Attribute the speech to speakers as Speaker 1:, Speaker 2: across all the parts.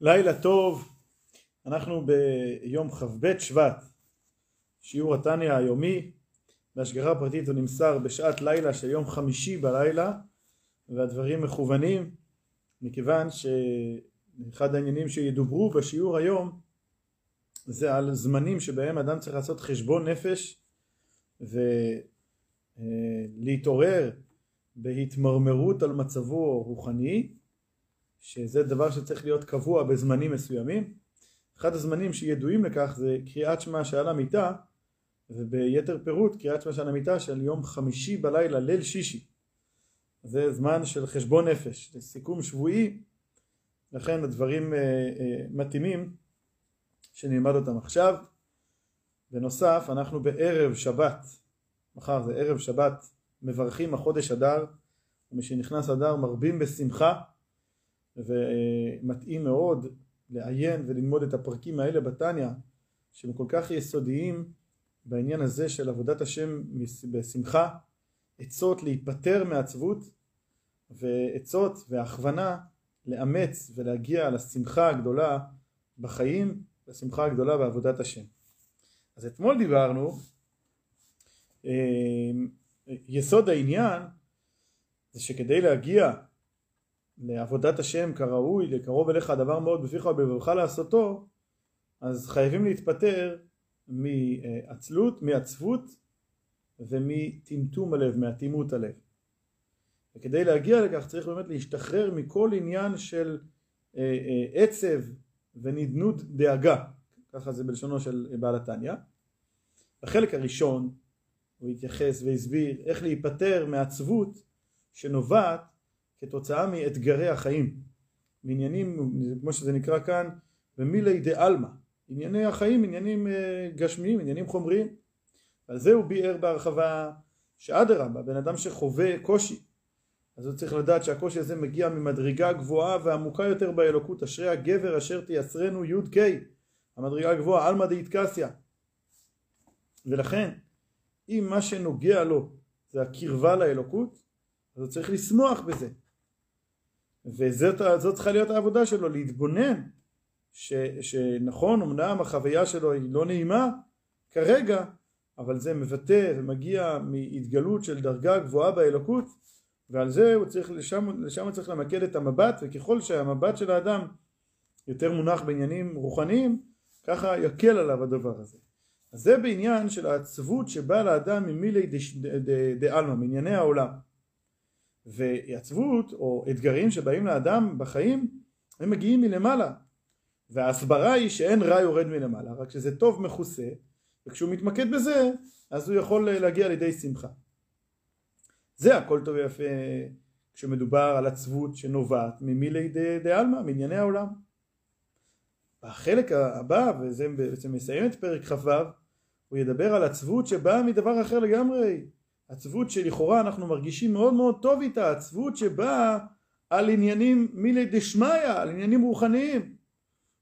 Speaker 1: לילה טוב, אנחנו ביום כ"ב שבט, שיעור התניא היומי, בהשגחה פרטית הוא נמסר בשעת לילה של יום חמישי בלילה והדברים מכוונים מכיוון שאחד העניינים שידוברו בשיעור היום זה על זמנים שבהם אדם צריך לעשות חשבון נפש ולהתעורר בהתמרמרות על מצבו הרוחני שזה דבר שצריך להיות קבוע בזמנים מסוימים. אחד הזמנים שידועים לכך זה קריאת שמע שעל המיטה וביתר פירוט קריאת שמע שעל המיטה של יום חמישי בלילה, ליל שישי. זה זמן של חשבון נפש, זה סיכום שבועי, לכן הדברים אה, אה, מתאימים שנלמד אותם עכשיו. בנוסף אנחנו בערב שבת, מחר זה ערב שבת, מברכים החודש אדר, ומשנכנס אדר מרבים בשמחה ומתאים מאוד לעיין וללמוד את הפרקים האלה בתניא שהם כל כך יסודיים בעניין הזה של עבודת השם בשמחה, עצות להיפטר מעצבות ועצות והכוונה לאמץ ולהגיע לשמחה הגדולה בחיים, לשמחה הגדולה בעבודת השם. אז אתמול דיברנו, אה, יסוד העניין זה שכדי להגיע לעבודת השם כראוי, לקרוב אליך הדבר מאוד בפיך ובבבך לעשותו, אז חייבים להתפטר מעצלות, מעצבות ומטמטום הלב, מאטימות הלב. וכדי להגיע לכך צריך באמת להשתחרר מכל עניין של אה, אה, עצב ונדנות דאגה, ככה זה בלשונו של בעל התניא. בחלק הראשון הוא התייחס והסביר איך להיפטר מעצבות שנובעת כתוצאה מאתגרי החיים, מעניינים, כמו שזה נקרא כאן, במילי דה עלמא, ענייני החיים, עניינים אה, גשמיים, עניינים חומריים. על זה הוא ביאר בהרחבה שאדרבה, בן אדם שחווה קושי, אז הוא צריך לדעת שהקושי הזה מגיע ממדרגה גבוהה ועמוקה יותר באלוקות, אשרי הגבר אשר תייסרנו י"ק, המדרגה הגבוהה, עלמא דאיטקסיה. ולכן, אם מה שנוגע לו זה הקרבה לאלוקות, אז הוא צריך לשמוח בזה. וזאת צריכה להיות העבודה שלו, להתבונן ש, שנכון, אמנם החוויה שלו היא לא נעימה כרגע, אבל זה מבטא ומגיע מהתגלות של דרגה גבוהה באלוקות, ועל זה הוא צריך, לשם, לשם צריך למקד את המבט, וככל שהמבט של האדם יותר מונח בעניינים רוחניים, ככה יקל עליו הדבר הזה. אז זה בעניין של העצבות שבאה לאדם ממילי דעלמא, מענייני העולם. ועצבות או אתגרים שבאים לאדם בחיים הם מגיעים מלמעלה. וההסברה היא שאין רע יורד מלמעלה רק שזה טוב מכוסה וכשהוא מתמקד בזה אז הוא יכול להגיע לידי שמחה. זה הכל טוב ויפה כשמדובר על עצבות שנובעת ממילי דה עלמא, מענייני העולם. בחלק הבא וזה בעצם מסיים את פרק כ"ו הוא ידבר על עצבות שבאה מדבר אחר לגמרי עצבות שלכאורה אנחנו מרגישים מאוד מאוד טוב איתה, עצבות שבאה על עניינים מילי דשמיא, על עניינים רוחניים.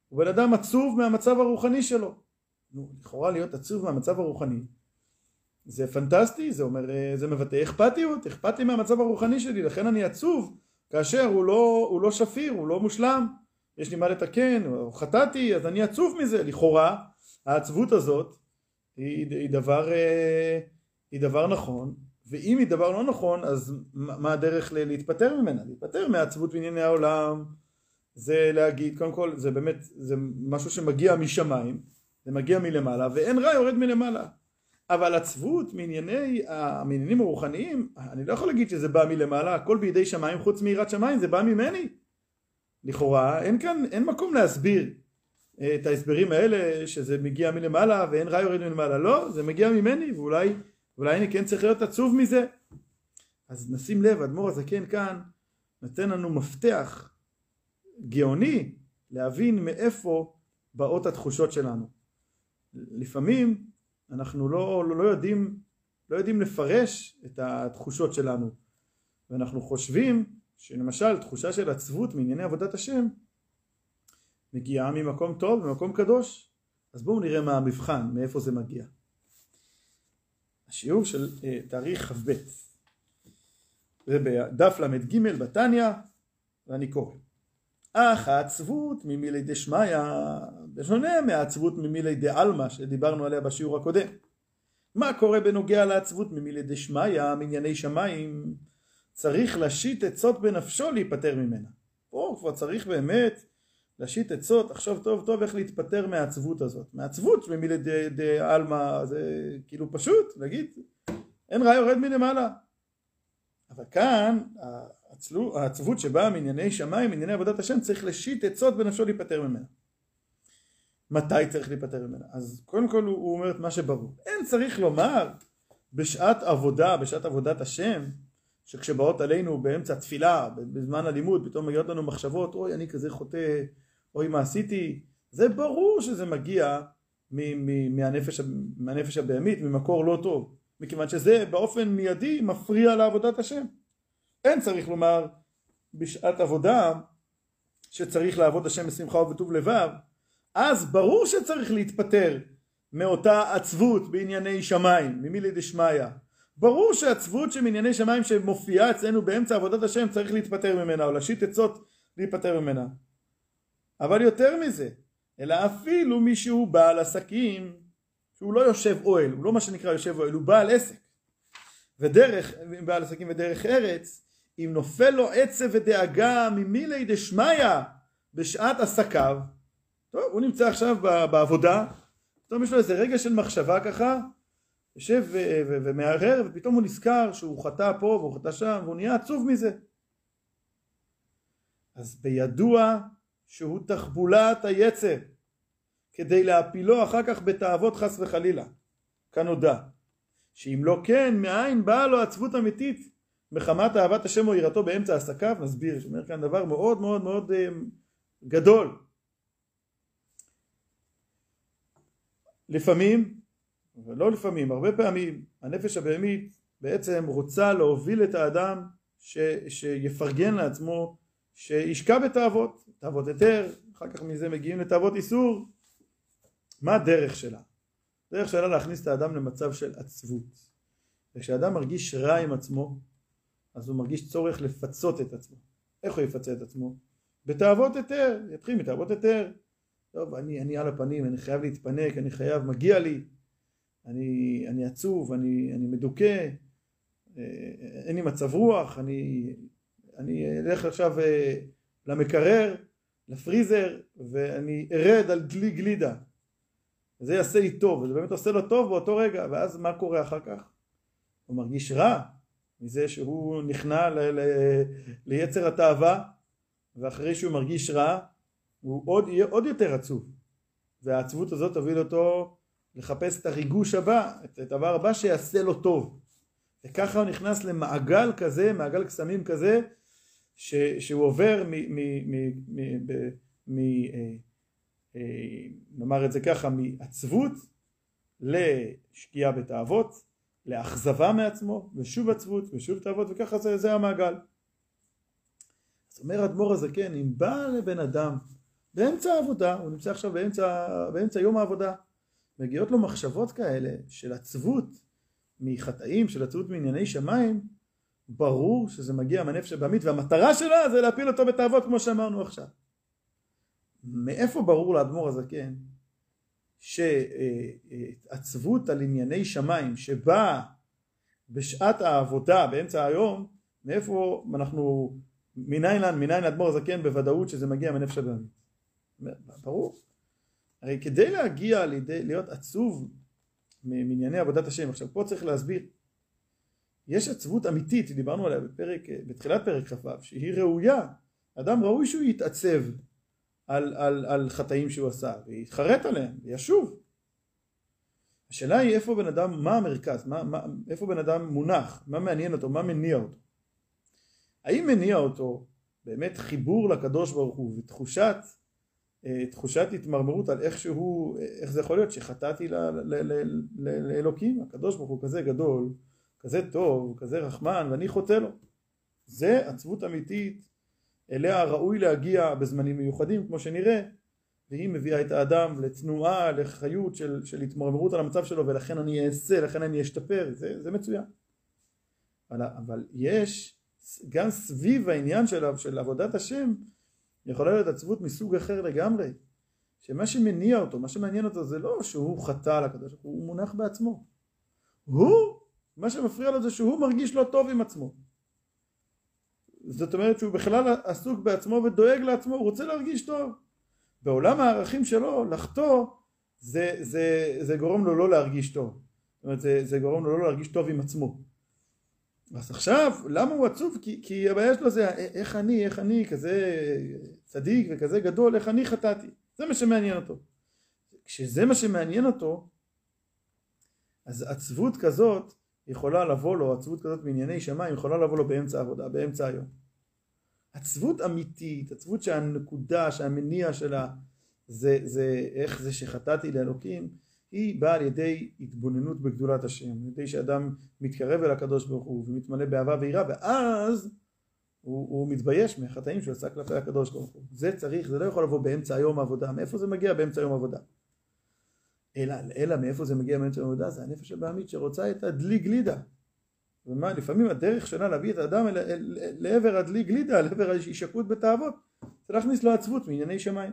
Speaker 1: הוא בן אדם עצוב מהמצב הרוחני שלו. נו, לכאורה להיות עצוב מהמצב הרוחני זה פנטסטי, זה אומר, זה מבטא אכפתיות, אכפת לי מהמצב הרוחני שלי, לכן אני עצוב כאשר הוא לא, הוא לא שפיר, הוא לא מושלם, יש לי מה לתקן, או חטאתי, אז אני עצוב מזה. לכאורה העצבות הזאת היא, היא דבר אה, היא דבר נכון, ואם היא דבר לא נכון, אז מה הדרך להיפטר ממנה? להיפטר מעצבות בענייני העולם, זה להגיד, קודם כל, זה באמת, זה משהו שמגיע משמיים, זה מגיע מלמעלה, ואין רע יורד מלמעלה. אבל עצבות מענייני, מעניינים הרוחניים, אני לא יכול להגיד שזה בא מלמעלה, הכל בידי שמיים חוץ מיראת שמיים, זה בא ממני. לכאורה, אין כאן, אין מקום להסביר אה, את ההסברים האלה, שזה מגיע מלמעלה ואין רע יורד מלמעלה. לא, זה מגיע ממני, ואולי אולי אני כן צריך להיות עצוב מזה. אז נשים לב, אדמו"ר הזקן כאן נותן לנו מפתח גאוני להבין מאיפה באות התחושות שלנו. לפעמים אנחנו לא, לא, לא, יודעים, לא יודעים לפרש את התחושות שלנו ואנחנו חושבים שלמשל תחושה של עצבות מענייני עבודת השם מגיעה ממקום טוב, ממקום קדוש אז בואו נראה מה המבחן, מאיפה זה מגיע. השיעור של אה, תאריך כ"ב זה בדף ל"ג בתניא ואני קורא אך העצבות ממילי דשמיא, בשונה מהעצבות ממילי דעלמא שדיברנו עליה בשיעור הקודם. מה קורה בנוגע לעצבות ממילי דשמיא, מענייני שמיים? צריך להשית עצות בנפשו להיפטר ממנה. פה כבר צריך באמת להשית עצות, לחשוב טוב טוב איך להתפטר מהעצבות הזאת. מהעצבות ממילי דעלמא זה כאילו פשוט, להגיד, אין רע יורד מלמעלה. אבל כאן העצבות שבאה מענייני שמיים, מענייני עבודת השם, צריך להשית עצות בנפשו להיפטר ממנה. מתי צריך להיפטר ממנה? אז קודם כל הוא, הוא אומר את מה שברור. אין צריך לומר בשעת עבודה, בשעת עבודת השם, שכשבאות עלינו באמצע תפילה, בזמן הלימוד, פתאום מגיעות לנו מחשבות, אוי אני כזה חוטא, אוי מה עשיתי, זה ברור שזה מגיע מהנפש, מהנפש הבהמית, ממקור לא טוב, מכיוון שזה באופן מיידי מפריע לעבודת השם. אין צריך לומר בשעת עבודה שצריך לעבוד השם בשמחה ובטוב לבב, אז ברור שצריך להתפטר מאותה עצבות בענייני שמיים, ממילי דשמיא. ברור שהעצבות שמענייני שמיים שמופיעה אצלנו באמצע עבודת השם צריך להתפטר ממנה או להשית עצות להיפטר ממנה. אבל יותר מזה, אלא אפילו מי שהוא בעל עסקים, שהוא לא יושב אוהל, הוא לא מה שנקרא יושב אוהל, הוא בעל עסק. ודרך, בעל עסקים ודרך ארץ, אם נופל לו עצב ודאגה ממילי דשמיא בשעת עסקיו, טוב, הוא נמצא עכשיו בעבודה, פתאום יש לו איזה רגע של מחשבה ככה, יושב ומערער, ופתאום הוא נזכר שהוא חטא פה והוא חטא שם, והוא נהיה עצוב מזה. אז בידוע שהוא תחבולת היצר, כדי להפילו אחר כך בתאוות חס וחלילה, כנודע. שאם לא כן, מאין באה לו עצבות אמיתית? מחמת אהבת השם או יראתו באמצע עסקיו, נסביר, שאומר כאן דבר מאוד מאוד מאוד אה, גדול. לפעמים, ולא לפעמים, הרבה פעמים, הנפש הבהמית בעצם רוצה להוביל את האדם ש, שיפרגן לעצמו, שישקע בתאוות, תאוות היתר, אחר כך מזה מגיעים לתאוות איסור. מה הדרך שלה? הדרך שלה להכניס את האדם למצב של עצבות. וכשאדם מרגיש רע עם עצמו, אז הוא מרגיש צורך לפצות את עצמו. איך הוא יפצה את עצמו? בתאוות היתר, יתחיל מתאוות היתר. טוב, אני, אני על הפנים, אני חייב להתפנק, אני חייב, מגיע לי, אני, אני עצוב, אני, אני מדוכא, אה, אין לי מצב רוח, אני, אני אלך עכשיו אה, למקרר, לפריזר, ואני ארד על דלי גלידה. זה יעשה לי טוב, וזה באמת עושה לו טוב באותו רגע, ואז מה קורה אחר כך? הוא מרגיש רע, מזה שהוא נכנע ל- ל- ליצר התאווה ואחרי שהוא מרגיש רע הוא עוד, יהיה עוד יותר עצוב והעצבות הזאת תוביל אותו לחפש את הריגוש הבא, את הדבר הבא שיעשה לו טוב וככה הוא נכנס למעגל כזה, מעגל קסמים כזה ש, שהוא עובר מ... מ, מ, מ, ב, מ אה, אה, נאמר את זה ככה, מעצבות לשקיעה בתאוות לאכזבה מעצמו, ושוב עצבות, ושוב תאוות, וככה זה, זה המעגל. אז אומר האדמו"ר הזקן, אם בא לבן אדם באמצע העבודה, הוא נמצא עכשיו באמצע, באמצע יום העבודה, מגיעות לו מחשבות כאלה של עצבות מחטאים, של עצבות מענייני שמיים, ברור שזה מגיע מהנפש הבעמית, והמטרה שלה זה להפיל אותו בתאוות כמו שאמרנו עכשיו. מאיפה ברור לאדמו"ר הזקן שעצבות על ענייני שמיים שבאה בשעת העבודה באמצע היום מאיפה אנחנו מניין מניין לאדמו"ר הזקן בוודאות שזה מגיע מנפש הבאמית ברור הרי כדי להגיע לידי, להיות עצוב מענייני עבודת השם עכשיו פה צריך להסביר יש עצבות אמיתית דיברנו עליה בפרק, בתחילת פרק כ"ו שהיא ראויה. אדם ראוי שהוא יתעצב על, על, על חטאים שהוא עשה ויתחרט עליהם וישוב. השאלה היא איפה בן אדם, מה המרכז, מה, מה, איפה בן אדם מונח, מה מעניין אותו, מה מניע אותו? האם מניע אותו באמת חיבור לקדוש ברוך הוא ותחושת אה, תחושת התמרמרות על איך שהוא, איך זה יכול להיות שחטאתי לאלוקים, הקדוש ברוך הוא כזה גדול, כזה טוב, כזה רחמן ואני חוטא לו זה עצבות אמיתית אליה ראוי להגיע בזמנים מיוחדים כמו שנראה והיא מביאה את האדם לתנועה, לחיות של, של התמרמרות על המצב שלו ולכן אני אעשה, לכן אני אשתפר, זה, זה מצוין. אבל, אבל יש גם סביב העניין של, של עבודת השם יכולה להיות עצבות מסוג אחר לגמרי, שמה שמניע אותו, מה שמעניין אותו זה לא שהוא חטא על הקדוש ברוך הוא, הוא מונח בעצמו. הוא, מה שמפריע לו זה שהוא מרגיש לא טוב עם עצמו. זאת אומרת שהוא בכלל עסוק בעצמו ודואג לעצמו, הוא רוצה להרגיש טוב. בעולם הערכים שלו, לחטוא, זה, זה, זה גורם לו לא להרגיש טוב. זאת אומרת, זה, זה גורם לו לא להרגיש טוב עם עצמו. אז עכשיו, למה הוא עצוב? כי, כי הבעיה שלו זה איך אני, איך אני כזה צדיק וכזה גדול, איך אני חטאתי. זה מה שמעניין אותו. כשזה מה שמעניין אותו, אז עצבות כזאת יכולה לבוא לו, עצבות כזאת מענייני שמיים יכולה לבוא לו באמצע העבודה, באמצע היום. עצבות אמיתית, עצבות שהנקודה, שהמניע שלה זה, זה איך זה שחטאתי לאלוקים, היא באה על ידי התבוננות בגדולת השם, על ידי שאדם מתקרב אל הקדוש ברוך הוא ומתמלא באהבה ויראה ואז הוא, הוא מתבייש מהחטאים שהוא עשה כלפי הקדוש ברוך הוא. זה צריך, זה לא יכול לבוא באמצע היום העבודה. מאיפה זה מגיע באמצע היום העבודה? אלא, אלא מאיפה זה מגיע היום העבודה? זה הנפש הבעמית שרוצה את הדלי גלידה. ומה, לפעמים הדרך שלה להביא את האדם אל, אל, אל, לעבר הדלי גלידה, לעבר ההישקעות בתאוות, זה להכניס לו עצבות מענייני שמיים.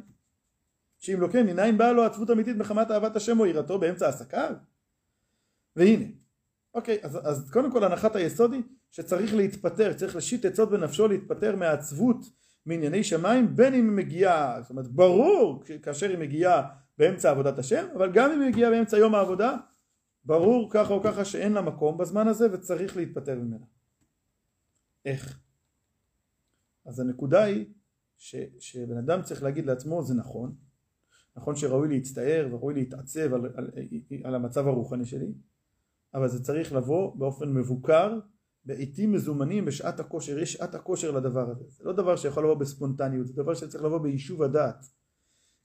Speaker 1: שאם לא כן, מניין באה לו עצבות אמיתית מחמת אהבת השם או יראתו באמצע עסקיו? והנה, אוקיי, אז, אז קודם כל הנחת היסוד היא שצריך להתפטר, צריך להשית עצות בנפשו להתפטר מהעצבות מענייני שמיים, בין אם היא מגיעה, זאת אומרת ברור כאשר היא מגיעה באמצע עבודת השם, אבל גם אם היא מגיעה באמצע יום העבודה, ברור ככה או ככה שאין לה מקום בזמן הזה וצריך להתפטר ממנה. איך? אז הנקודה היא ש, שבן אדם צריך להגיד לעצמו זה נכון, נכון שראוי להצטער וראוי להתעצב על, על, על המצב הרוחני שלי, אבל זה צריך לבוא באופן מבוקר בעיתים מזומנים בשעת הכושר, יש שעת הכושר לדבר הזה, זה לא דבר שיכול לבוא בספונטניות, זה דבר שצריך לבוא ביישוב הדעת.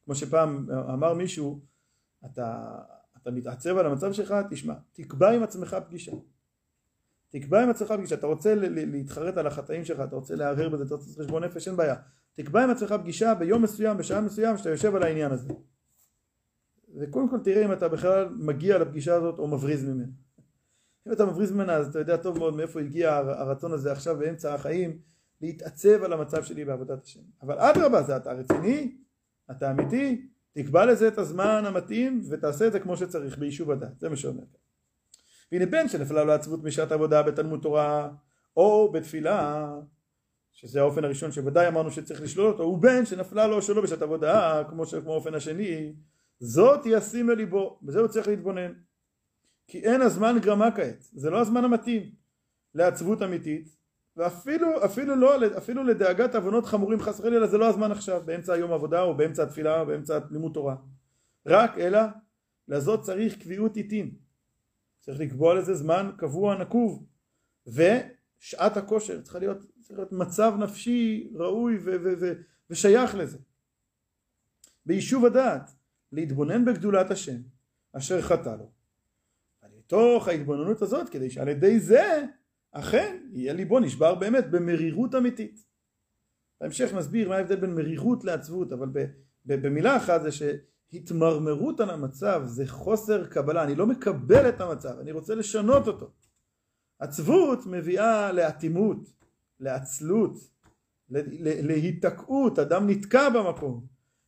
Speaker 1: כמו שפעם אמר מישהו, אתה, אתה מתעצב על המצב שלך, תשמע, תקבע עם עצמך פגישה. תקבע עם עצמך פגישה, אתה רוצה להתחרט על החטאים שלך, אתה רוצה לערער בזה, אתה רוצה לעשות חשבון נפש, אין בעיה. תקבע עם עצמך פגישה ביום מסוים, בשעה מסוים, שאתה יושב על העניין הזה. וקודם כל תראה אם אתה בכלל מגיע לפגישה הזאת או מבריז ממנה. אם אתה מבריז ממנה אז אתה יודע טוב מאוד מאיפה הגיע הרצון הזה עכשיו באמצע החיים להתעצב על המצב שלי בעבודת השם. אבל אדרבה זה אתה רציני, אתה אמיתי, תקבע לזה את הזמן המתאים ותעשה את זה כמו שצריך ביישוב הדת, זה מה שאומר. והנה בן שנפלה לו עצבות משעת עבודה בתלמוד תורה או בתפילה שזה האופן הראשון שוודאי אמרנו שצריך לשלול אותו, הוא בן שנפלה לו שלא בשעת עבודה כמו, האופן השני זאת ישים לליבו, בזה הוא צריך להתבונן. כי אין הזמן גרמה כעת, זה לא הזמן המתאים לעצבות אמיתית ואפילו אפילו לא, אפילו לדאגת עוונות חמורים חס וחלילה זה לא הזמן עכשיו באמצע היום עבודה או באמצע התפילה או באמצע לימוד תורה. רק אלא לזאת צריך קביעות עיתים. צריך לקבוע לזה זמן קבוע נקוב. ושעת הכושר צריכה להיות, צריך להיות מצב נפשי ראוי ו- ו- ו- ושייך לזה. ביישוב הדעת להתבונן בגדולת השם אשר חטא לו. מתוך ההתבוננות הזאת כדי שעל ידי זה אכן יהיה ליבו נשבר באמת במרירות אמיתית. בהמשך נסביר מה ההבדל בין מרירות לעצבות אבל במילה אחת זה שהתמרמרות על המצב זה חוסר קבלה אני לא מקבל את המצב אני רוצה לשנות אותו. עצבות מביאה לאטימות לעצלות להיתקעות אדם נתקע במקום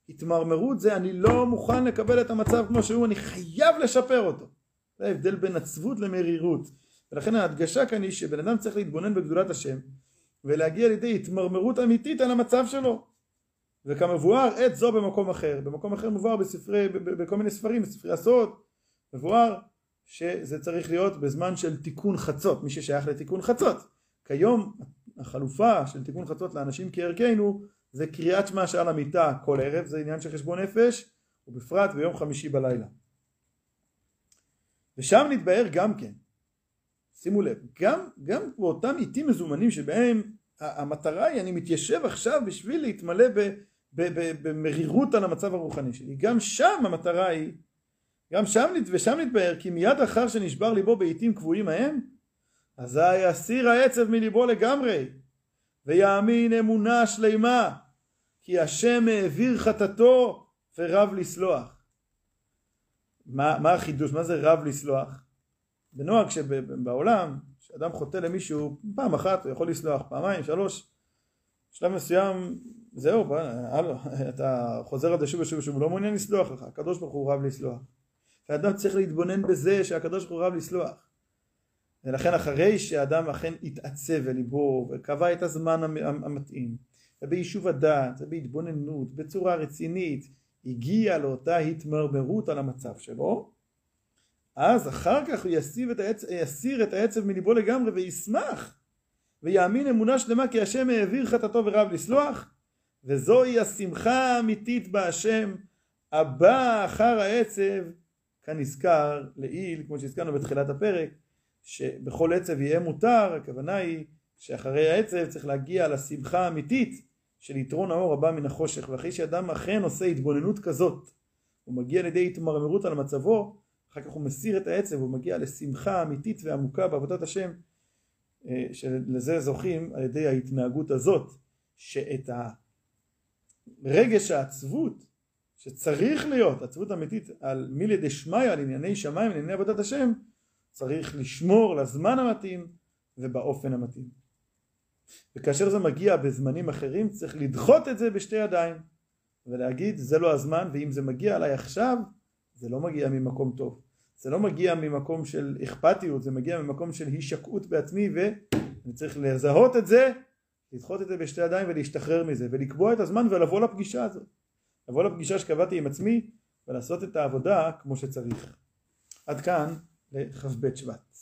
Speaker 1: התמרמרות זה אני לא מוכן לקבל את המצב כמו שהוא אני חייב לשפר אותו זה ההבדל בין עצבות למרירות. ולכן ההדגשה כאן היא שבן אדם צריך להתבונן בגדולת השם ולהגיע לידי התמרמרות אמיתית על המצב שלו. וכמבואר עת זו במקום אחר. במקום אחר מבואר בספרי, בכל מיני ספרים, בספרי הסוד, מבואר שזה צריך להיות בזמן של תיקון חצות, מי ששייך לתיקון חצות. כיום החלופה של תיקון חצות לאנשים כערכנו זה קריאת שמע שעל המיטה כל ערב, זה עניין של חשבון נפש, ובפרט ביום חמישי בלילה. ושם נתבהר גם כן, שימו לב, גם, גם באותם עיתים מזומנים שבהם המטרה היא אני מתיישב עכשיו בשביל להתמלא ב, ב, ב, במרירות על המצב הרוחני שלי, גם שם המטרה היא, גם שם, ושם נתבהר כי מיד אחר שנשבר ליבו בעיתים קבועים ההם, אזי יסיר העצב מליבו לגמרי, ויאמין אמונה שלמה, כי השם העביר חטאתו ורב לסלוח. מה, מה החידוש? מה זה רב לסלוח? בנוהג שבעולם, כשאדם חוטא למישהו פעם אחת הוא יכול לסלוח, פעמיים, שלוש, בשלב מסוים זהו, הלו, אתה חוזר על זה שוב ושוב ושוב, הוא לא מעוניין לסלוח לך, הקדוש ברוך הוא רב לסלוח. ואדם צריך להתבונן בזה שהקדוש ברוך הוא רב לסלוח. ולכן אחרי שאדם אכן התעצב בליבו וקבע את הזמן המתאים וביישוב הדעת ובהתבוננות בצורה רצינית הגיע לאותה התמרמרות על המצב שלו אז אחר כך הוא יסיר את, העצב, יסיר את העצב מליבו לגמרי וישמח ויאמין אמונה שלמה כי השם העביר חטאתו ורב לסלוח וזוהי השמחה האמיתית בהשם. הבאה אחר העצב כנזכר לעיל כמו שהזכרנו בתחילת הפרק שבכל עצב יהיה מותר, הכוונה היא שאחרי העצב צריך להגיע לשמחה האמיתית של יתרון האור הבא מן החושך, ואחרי שאדם אכן עושה התבוננות כזאת, הוא מגיע לידי התמרמרות על מצבו, אחר כך הוא מסיר את העצב, הוא מגיע לשמחה אמיתית ועמוקה בעבודת השם, אה, שלזה זוכים על ידי ההתנהגות הזאת, שאת הרגש העצבות שצריך להיות עצבות אמיתית על מילי דשמיא, על ענייני שמיים, על ענייני עבודת השם, צריך לשמור לזמן המתאים ובאופן המתאים. וכאשר זה מגיע בזמנים אחרים צריך לדחות את זה בשתי ידיים ולהגיד זה לא הזמן ואם זה מגיע עליי עכשיו זה לא מגיע ממקום טוב. זה לא מגיע ממקום של אכפתיות זה מגיע ממקום של הישקעות בעצמי ואני צריך לזהות את זה לדחות את זה בשתי ידיים ולהשתחרר מזה ולקבוע את הזמן ולבוא לפגישה הזאת. לבוא לפגישה שקבעתי עם עצמי ולעשות את העבודה כמו שצריך. עד כאן לכ"ב שבט